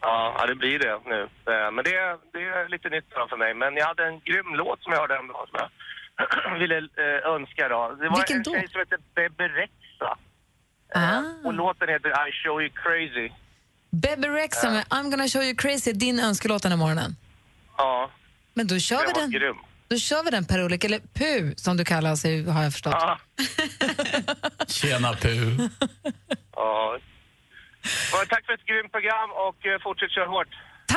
Ja, det blir det nu. Eh, Men det, är- det är lite nytt för mig. Men jag hade en grym låt som jag hörde en dag som jag [CLEARS THROAT] ville eh, önska då. Det var Vilken en då? tjej som heter Bebe Rexha. Eh, Och låten heter I show you crazy. Bebe Rexha med I'm gonna show you crazy, din önskelåt den här morgonen. Ja, Men då kör den vi var den. grym. Då kör vi den Per-Olik, eller Pu som du kallar sig har jag förstått. Ja. [LAUGHS] Tjena Pu. ja. Ja, Tack för ett grymt program och eh, fortsätt köra hårt.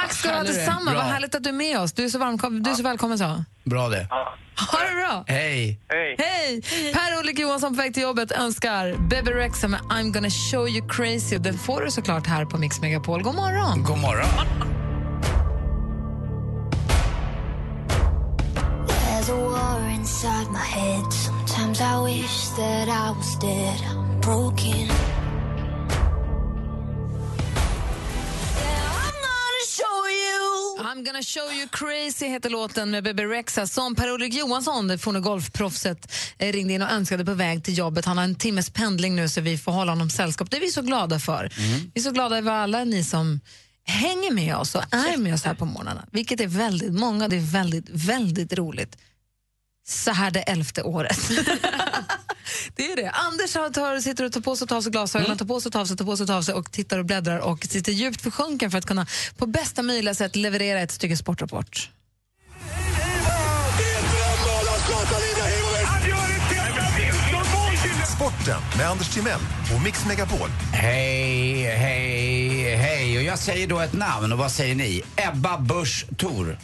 Tack ska du ha detsamma. Vad härligt att du är med oss. Du är så, varm, du är så välkommen så. Bra det. Ha det bra. Hej. Hej. Hej! Per-Olik Johansson på väg till jobbet önskar Bebe Rexha med I'm gonna show you crazy. Den får du såklart här på Mix Megapol. God morgon! God morgon. There's a war inside my head. Sometimes I wish that I was dead. I'm broken. I'm gonna show you crazy heter låten med Bebe Rexha som Per-Olik Johansson, det forna golfproffset, eh, ringde in och önskade på väg till jobbet. Han har en timmes pendling nu så vi får hålla honom sällskap. Det är vi så glada för. Vi är så glada över alla ni som hänger med oss och är med oss här på morgnarna. Vilket är väldigt många. Det är väldigt, väldigt roligt. Så här det elfte året. [LAUGHS] Det är det. Anders tar, sitter och tar på sig och tar av sig glasögonen, tar på sig och tar av sig, tar på sig och tar av sig och tittar och bläddrar och sitter djupt försjunken för att kunna på bästa möjliga sätt leverera ett stycke sportrapport. Sporten med Anders Timell och Mix Megapol. Hej, hej, hej. Och jag säger då ett namn och vad säger ni? Ebba Busch Thor.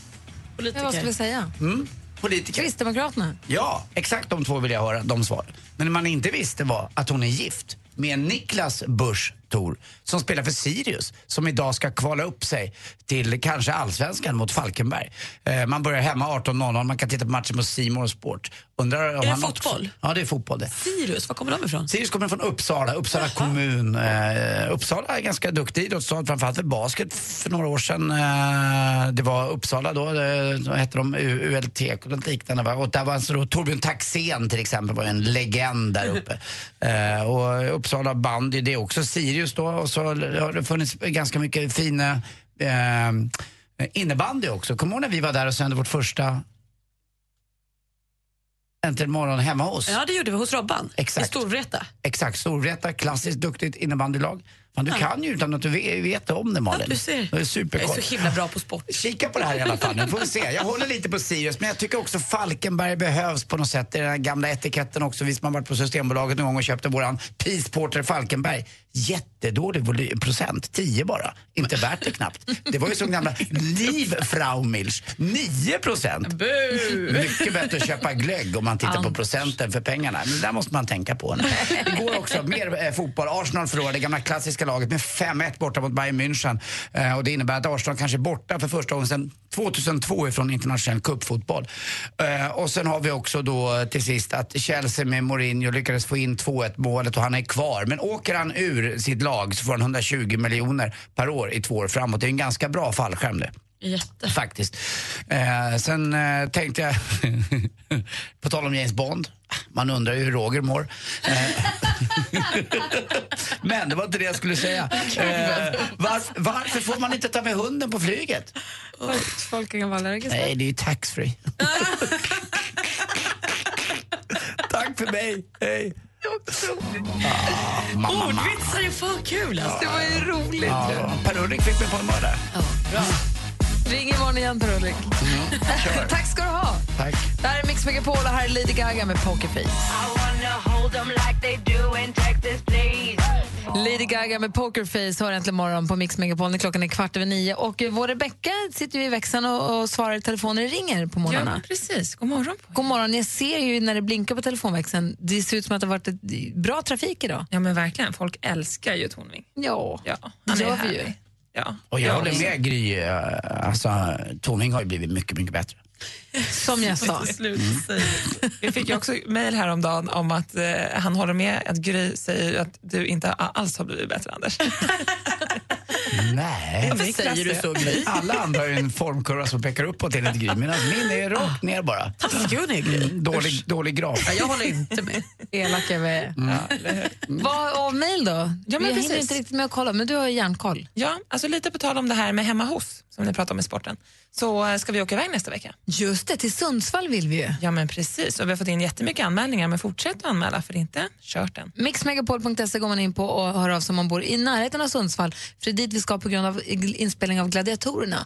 Ja, vad ska vi säga? Mm? Politiker. Kristdemokraterna. Ja, exakt de två vill jag höra, de svar. Men det man inte visste var att hon är gift med Niklas Busch Thor som spelar för Sirius som idag ska kvala upp sig till kanske allsvenskan mot Falkenberg. Eh, man börjar hemma 18.00, man kan titta på matchen på More Sport. Undrar om det han fotboll? Också, ja, det är fotboll det. Sirius, var kommer de ifrån? Sirius kommer från Uppsala, Uppsala kommun. Eh, Uppsala är ganska duktig idrottsstad, framförallt för basket för några år sedan. Eh, det var Uppsala då, eh, då hette de ULT och något liknande. Va? Och där var alltså då Torbjörn Taxén till exempel, var en legend där uppe. [LAUGHS] Eh, och Uppsala bandy, det är också Sirius då. Och så har det funnits ganska mycket fina eh, innebandy också. Kommer du ihåg när vi var där och sände vårt första Äntligen morgon hemma hos? Ja, det gjorde vi hos Robban. Exakt. I Storvreta. Exakt, Storvreta, klassiskt duktigt innebandylag. Fan, du Ja. kan ju utan att du vet, om det Malin. Ja, du ser. Det är. Jag är så himla bra på sport. [LAUGHS] Kika på det här i alla fall. Nu får vi se. Jag håller lite på Sirius, men jag tycker också Falkenberg behövs på något sätt. Det är den gamla etiketten också. Vi som har varit på Systembolaget någon gång och köpte våran Peace Porter Falkenberg. Jättedålig voly- procent, 10 bara. Inte värt det knappt. [LAUGHS] Det var ju som gamla Liv Fraumilch, 9 procent. Mycket bättre att köpa glögg om man tittar på procenten för pengarna. Men det där måste man tänka på. Igår också, mer eh, fotboll. Arsenal förlorade, det gamla klassiska laget med 5-1 borta mot Bayern München. Eh, och det innebär att Arsenal kanske är borta för första gången sedan 2002 ifrån internationell cupfotboll. Eh, och sen har vi också då eh, till sist att Chelsea med Mourinho lyckades få in 2-1 målet och han är kvar. Men åker han ur sitt lag så får han 120 miljoner per år i två år framåt. Det är en ganska bra fallskärm det. Jätte. Faktiskt. Eh, sen eh, tänkte jag, [LAUGHS] på tal om James Bond, man undrar ju hur Roger mår. Eh, [LAUGHS] Men det var inte det jag skulle säga. Eh, varf- varför får man inte ta med hunden på flyget? Folk kan vara allergiska. Nej, det är ju taxfree. [LAUGHS] Tack för mig. Hej. Ah. Ordvitsar är för kul alltså. Det var ju roligt. Ja, Per-Ulrik fick mig på humör där. Ring imorgon igen Per-Ulrik. [LAUGHS] Tack ska du ha. Tack. Det här är Mix Megapol och här är Lady Gaga med Pokerface. Lady Gaga med Pokerface har äntligen morgon på Mix Megapol när klockan är kvart över nio. Och vår Rebecka sitter ju i växeln och, och svarar i telefon när det ringer på morgnarna. Ja, precis. God morgon. God morgon. Jag ser ju när det blinkar på telefonväxeln, det ser ut som att det har varit ett bra trafik idag. Ja, men verkligen. Folk älskar ju Tornving. Ja, ja det han är gör vi ju. Ja. Och jag Ja, håller med Gry. eh, Alltså, Tornving har ju blivit mycket, mycket bättre. [LAUGHS] Som jag sa. Slut det. Vi fick ju också mejl häromdagen om att eh, han håller med att Gry säger att du inte alls har blivit bättre, Anders. [LAUGHS] Nej. Varför säger du så, Gry? Alla andra har ju en formkurva som pekar uppåt enligt Gry, medan min är rakt ner bara. Taskig hon är, Gry. Mm, Dålig, dålig graf. Ja, jag håller inte med. Elaka vi är. Mm. Vad av mejl då? Ja, men jag hinner precis. inte riktigt med att kolla, men du har ju järnkoll. Ja, alltså lite på tal om det här med hemma hos, som ni pratade om i sporten, så eh, ska vi åka iväg nästa vecka. Just det, till Sundsvall vill vi ju. Ja, men precis. Och vi har fått in jättemycket anmälningar, men fortsätt att anmäla, för inte kört den. Mixmegapol.se går man in på och hör av sig om man bor i närheten av Sundsvall. För det är dit vi ska på grund av inspelning av Gladiatorerna.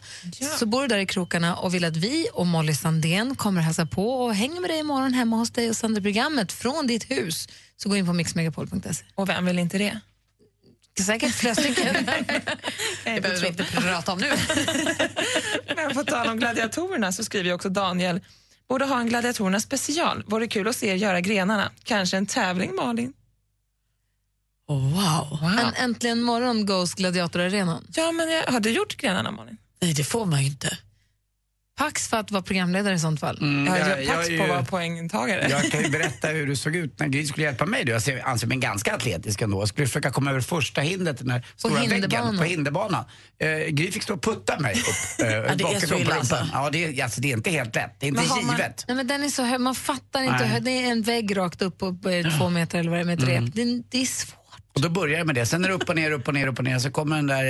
Så bor du där i krokarna och vill att vi och Molly Sandén kommer hälsa på och hänger med dig imorgon hemma hos dig och sänder programmet från ditt hus. Så gå in på mixmegapol.se. Och vem vill inte det? Säkert flera stycken. [LAUGHS] Det behöver vi inte prata om nu. [LAUGHS] Men på tal om gladiatorerna så skriver också Daniel Borde ha en gladiatorerna special. Vore kul att se er göra grenarna. Kanske en tävling, Malin? wow. En äntligen morgon Ghost Gladiatorarenan. Ja, men jag, har du gjort grenarna, Malin? Nej, det får man ju inte. Pax för att vara programledare i sånt fall. Mm, jag, jag- pax jag på att vara poängtagare. Jag kan ju [LAUGHS] berätta hur det såg ut när Gry skulle hjälpa mig. då. Jag ser- anser mig ganska atletisk ändå. Jag skulle försöka komma över första hindret, den här stora väggen på hinderbanan. Uh, Gry fick stå och putta mig upp [LAUGHS] uh, det är så illa på alltså. Ja, det är, alltså, det är inte helt lätt. Det är inte Men har man- givet. Nej, men den är så hög, man fattar inte. Nej. Det är en vägg rakt upp på två meter eller vad det är med ett Mm. rep. Det, är- det är svårt. Och då börjar jag med det. Sen är det upp och ner, upp och ner, upp och ner. Så kommer den där...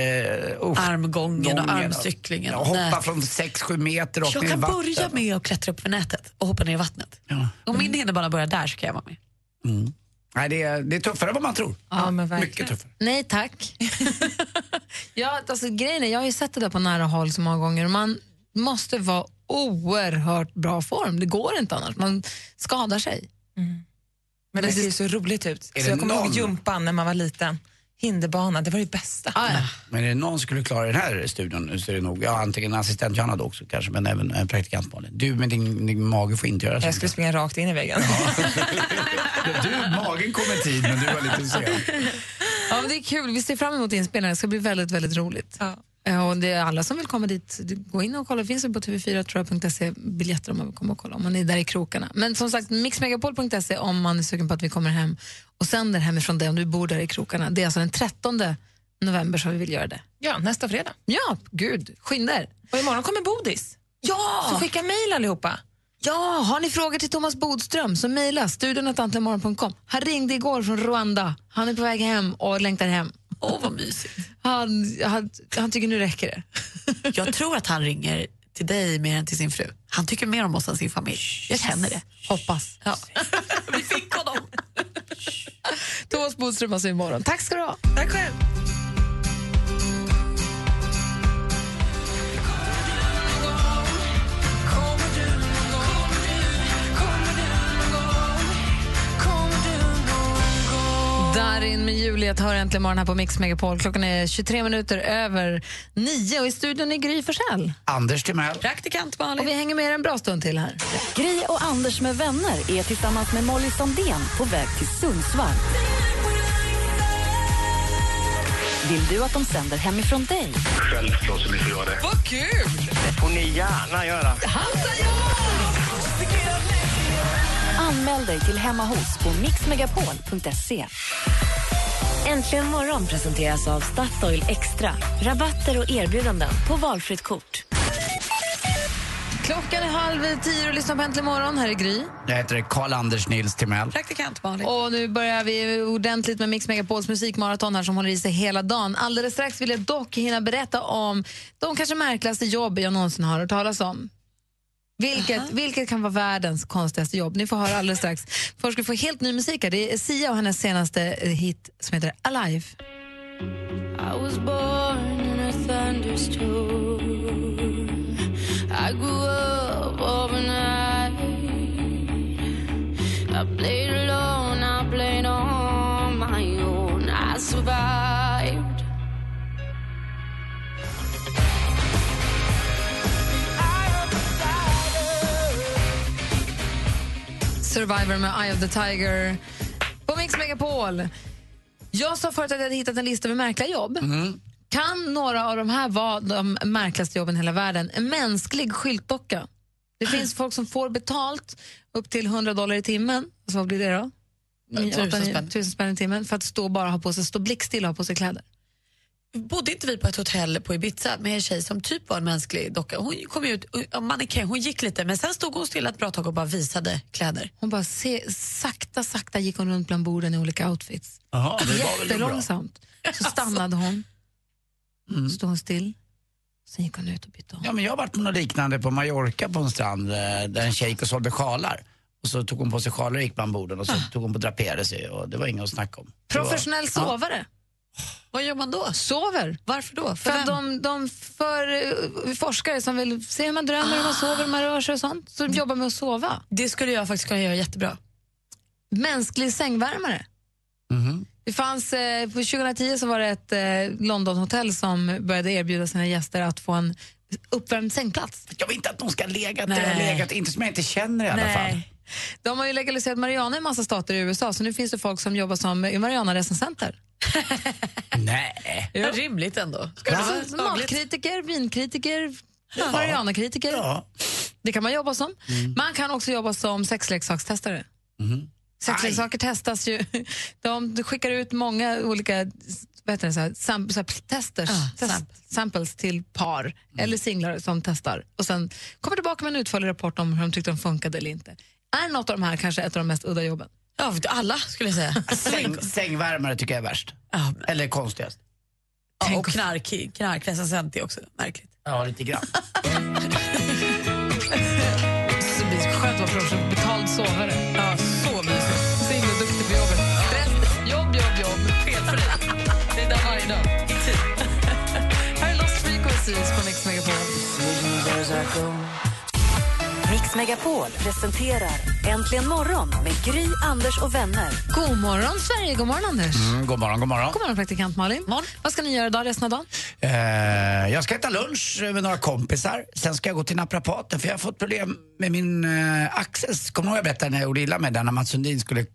Uh, Armgången och armcyklingen. Jag hoppar Nej. från 6-7 meter rakt Jag ner kan börja med att klättra upp för nätet och hoppa ner i vattnet. Om min hinderbana börjar där så kan jag vara med. Mm. Nej, det, är, det är tuffare än vad man tror. Ja, men Mycket tuffare. Nej tack. [LAUGHS] ja, alltså, grejen är, jag har ju sett det där på nära håll så många gånger. och Man måste vara oerhört bra form. Det går inte annars. Man skadar sig. Men det ser ju så roligt ut. Är Så jag kommer ihåg någon- jumpan när man var liten. Hinderbana, det var det bästa. Men är det någon som skulle klara den här studion nu så är det nog, ja antingen assistent Johanna då också kanske, men även en praktikant Malin. Du med din, din mage får inte göra så. Jag skulle springa rakt in i väggen. [LAUGHS] Du, magen kom i tid men du var lite sen. Ja, men det är kul. Vi ser fram emot inspelningen. Det ska bli väldigt, väldigt roligt. Eh, Och det är alla som vill komma dit, gå in och kolla. Det finns på tv4.se biljetter om man vill komma och kolla, om man är där i krokarna. Men som sagt, mixmegapol.se om man är sugen på att vi kommer hem och sänder hemifrån dig om du bor där i krokarna. Det är alltså den 13 november som vi vill göra det. Ja, nästa fredag. Ja, gud, skynda er. Och imorgon kommer Bodis. Ja! Så skicka mejl allihopa. Ja, har ni frågor till Thomas Bodström så mejla studionatantlemorgon.com. Han ringde igår från Rwanda. Han är på väg hem och längtar hem. Åh, vad mysigt. Han, han, han tycker nu räcker det. Jag tror att han ringer till dig mer än till sin fru. Han tycker mer om oss än sin familj. Jag känner det. Hoppas. Ja. [LAUGHS] Vi fick honom. Thomas Bodström alltså imorgon. Tack ska du ha. Tack själv. Darin med Juliet hör äntligen morgon här på Mix Megapol. Klockan är 23 minuter över nio och i studion är Gry Forssell. Anders Timell. Praktikant Malin. Och vi hänger med er en bra stund till här. Gry och Anders med vänner är tillsammans med Molly Sandén på väg till Sundsvall. Vill du att de sänder hemifrån dig? Självklart så vi får göra det. Vad kul! Det får ni gärna göra. Anmäl dig till Hemma hos på mixmegapol.se. Äntligen morgon presenteras av Statoil Extra. Rabatter och erbjudanden på valfritt kort. Klockan är halv tio och lyssnar på Äntligen morgon. Här är Gry. Jag heter Karl-Anders Nils Timell. Praktikant Malin. Och nu börjar vi ordentligt med Mix Megapols musikmaraton här som håller i sig hela dagen. Alldeles strax vill jag dock hinna berätta om de kanske märkligaste jobb jag någonsin har hört talas om. Vilket, vilket kan vara världens konstigaste jobb? Ni får höra alldeles strax. Först ska vi få helt ny musik här. Det är Sia och hennes senaste eh, hit som heter Alive. I was born in a thunderstorm. I grew up overnight. Survivor med Eye of the Tiger på Mix Megapol. Jag sa förut att jag hade hittat en lista med märkliga jobb. Kan några av de här vara de märkligaste jobben i hela världen? En mänsklig skyltdocka. Det finns folk som får betalt upp till 100 dollar i timmen. Alltså, vad blir det då? Ja, Nio, tusen åtta, nio- spänn. tusen spänn i timmen för att stå bara ha på sig, stå blickstill och ha på sig kläder. Bodde inte vi på ett hotell på Ibiza med en tjej som typ var en mänsklig docka? Hon kom ut, mannekäng, hon gick lite men sen stod hon stilla ett bra tag och bara visade kläder. Hon bara se, sakta, sakta gick hon runt bland borden i olika outfits. Det var bra. Jättelångsamt. Så stannade hon, Mm. stod hon still, sen gick hon ut och bytte om. Ja, men jag har varit på något liknande på Mallorca på en strand eh, där en tjej gick och sålde sjalar. Och så tog hon på sig sjalar och gick bland borden och så tog hon på och draperade sig och det var inget att snacka om. Det var- Professionell Ja. Vad gör man då? Sover. Varför då? För, att de, de för eh, forskare som vill se hur man drömmer, hur man sover, hur man rör sig och sånt, som jobbar med att sova. Det skulle jag faktiskt kunna göra jättebra. Mänsklig sängvärmare. Det fanns, eh, på 2010 så var det ett eh, Londonhotell som började erbjuda sina gäster att få en uppvärmd sängplats. Jag vill inte att någon ska ha legat där jag har legat, inte som jag inte känner i alla Nej. fall. De har ju legaliserat marijuana i massa stater i USA så nu finns det folk som jobbar som i marijuana-recensenter. [LAUGHS] Nej. Ja. Rimligt ändå. Ska det vara lagligt? matkritiker, vinkritiker, marijuanakritiker. Det kan man jobba som. Man kan också jobba som sexleksakstestare. Sexleksaker testas ju. [LAUGHS] De skickar ut många olika vad heter det, så här, sam, så här, tester, test, samples till par eller singlar som testar. Och Sen kommer tillbaka med en utförlig rapport om hur de tyckte de funkade eller inte. Är något av de här kanske ett av de mest udda jobben? Ja, alla skulle jag säga. Säng, sängvärmare tycker jag är värst. Eller konstigast. Ja, och knark, knarkrecensent är också märkligt. Ja, lite grann. Så blir det skönt att vara professionell betald sovare. Ja, så mysigt. Så himla duktig på jobbet. Resten, jobb, jobb, jobb. Felfri. Det är där varje dag. I tid. Här är Lost Frequencies på Mix Megapol. Mix Megapol presenterar Äntligen morgon med Gry, Anders och vänner. God morgon, Sverige. God morgon, Anders. Mm, god morgon, god morgon. God morgon, praktikant Malin. Vad ska ni göra idag resten av dagen? Eh, jag ska äta lunch med några kompisar. Sen ska jag gå till naprapaten för jag har fått problem med min eh, axel. Kommer du ihåg jag berättade när jag gjorde illa med den när Mats Sundin skulle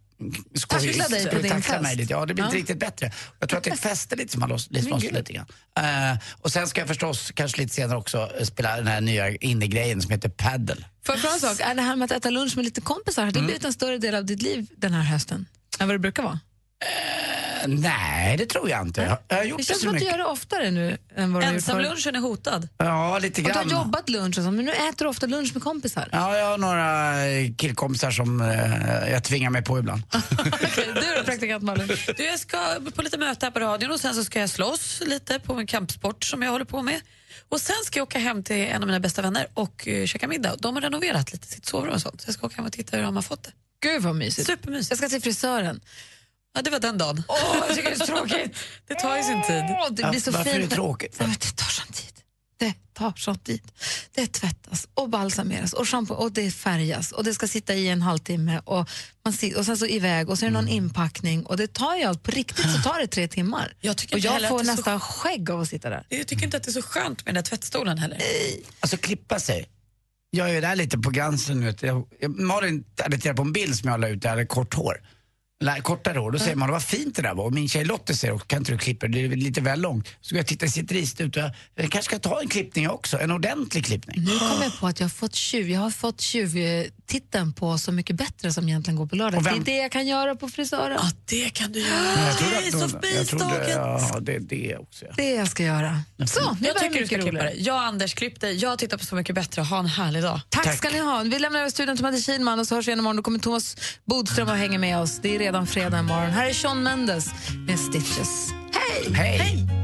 Tackla dig på din tackla fest. mig lite. Ja, det blir inte Ja. riktigt bättre. Jag tror att det är fäste lite som har loss, lite loss grann. Eh, och sen ska jag förstås, kanske lite senare också, eh, spela den här nya innegrejen som heter paddle. Får jag fråga en sak? Är det här med att äta lunch med lite kompisar, har det blivit en större del av ditt liv den här hösten? Än vad det brukar vara? Eh, nej, det tror jag inte. Jag, jag har gjort Det känns som att du mycket. gör det oftare nu än vad du har gjort. Ensamlunchen är hotad. Ja, lite Och du har grann. jobbat lunch och så, men nu äter du ofta lunch med kompisar. Ja, jag har några eh, killkompisar som eh, jag tvingar mig på ibland. [LAUGHS] Du då, praktikant Malin? Du, jag ska på lite möte här på radion och sen så ska jag slåss lite på en kampsport som jag håller på med. Och sen ska jag åka hem till en av mina bästa vänner och uh, käka middag. De har renoverat lite sitt sovrum och sånt. Så jag ska åka hem och titta hur de har fått det. Gud vad mysigt. Supermysigt. Jag ska till frisören. Ja, det var den dagen. Åh, jag tycker det är så tråkigt. [LAUGHS] Det tar ju sin tid. Åh, det blir så Varför är fint. det tråkigt? Ja, men det tar sån tid. Det tar sån tid. Det tvättas och balsameras och shampoo och det färgas och det ska sitta i en halvtimme och, man sit, och sen så iväg och så är det någon Mm. inpackning och det tar ju allt, på riktigt så tar det tre timmar. Jag tycker och jag får är så- nästan skägg av att sitta där. Jag tycker inte att det är så skönt med den där tvättstolen heller. Alltså klippa sig. Jag är där lite på gränsen nu. Jag, jag, Malin hade tittat på en bild som jag la ut där jag hade kort hår. Kortare hår. Då säger man, vad fint det där var. Och min tjej Lotte säger, kan inte du klippa det? Det är lite väl långt. Så går jag titta i sitt ris ut jag, kanske ska ta en klippning också. En ordentlig klippning. Nu kom jag på att jag har fått tjuv, jag har fått tjuvtiteln på Så mycket bättre som egentligen går på lördag. Och Det är det jag kan göra på frisören. Ja, det kan du göra. Trodde det är så de- jag trodde, mysdagen. ja, det är det också. Det jag ska göra. Så, nu Jag tycker du ska klippa dig. Jag och Anders, klipp dig. Jag tittar på Så mycket bättre. Ha en härlig dag. Tack, ska ni ha. Vi lämnar över studion till Madde Kihlman och så hörs vi igen imorgon. Då kommer Thomas Bodström och hänger med oss. Det är redan fredag imorgon. Här är Sean Mendes med Stitches. Hej! Hej!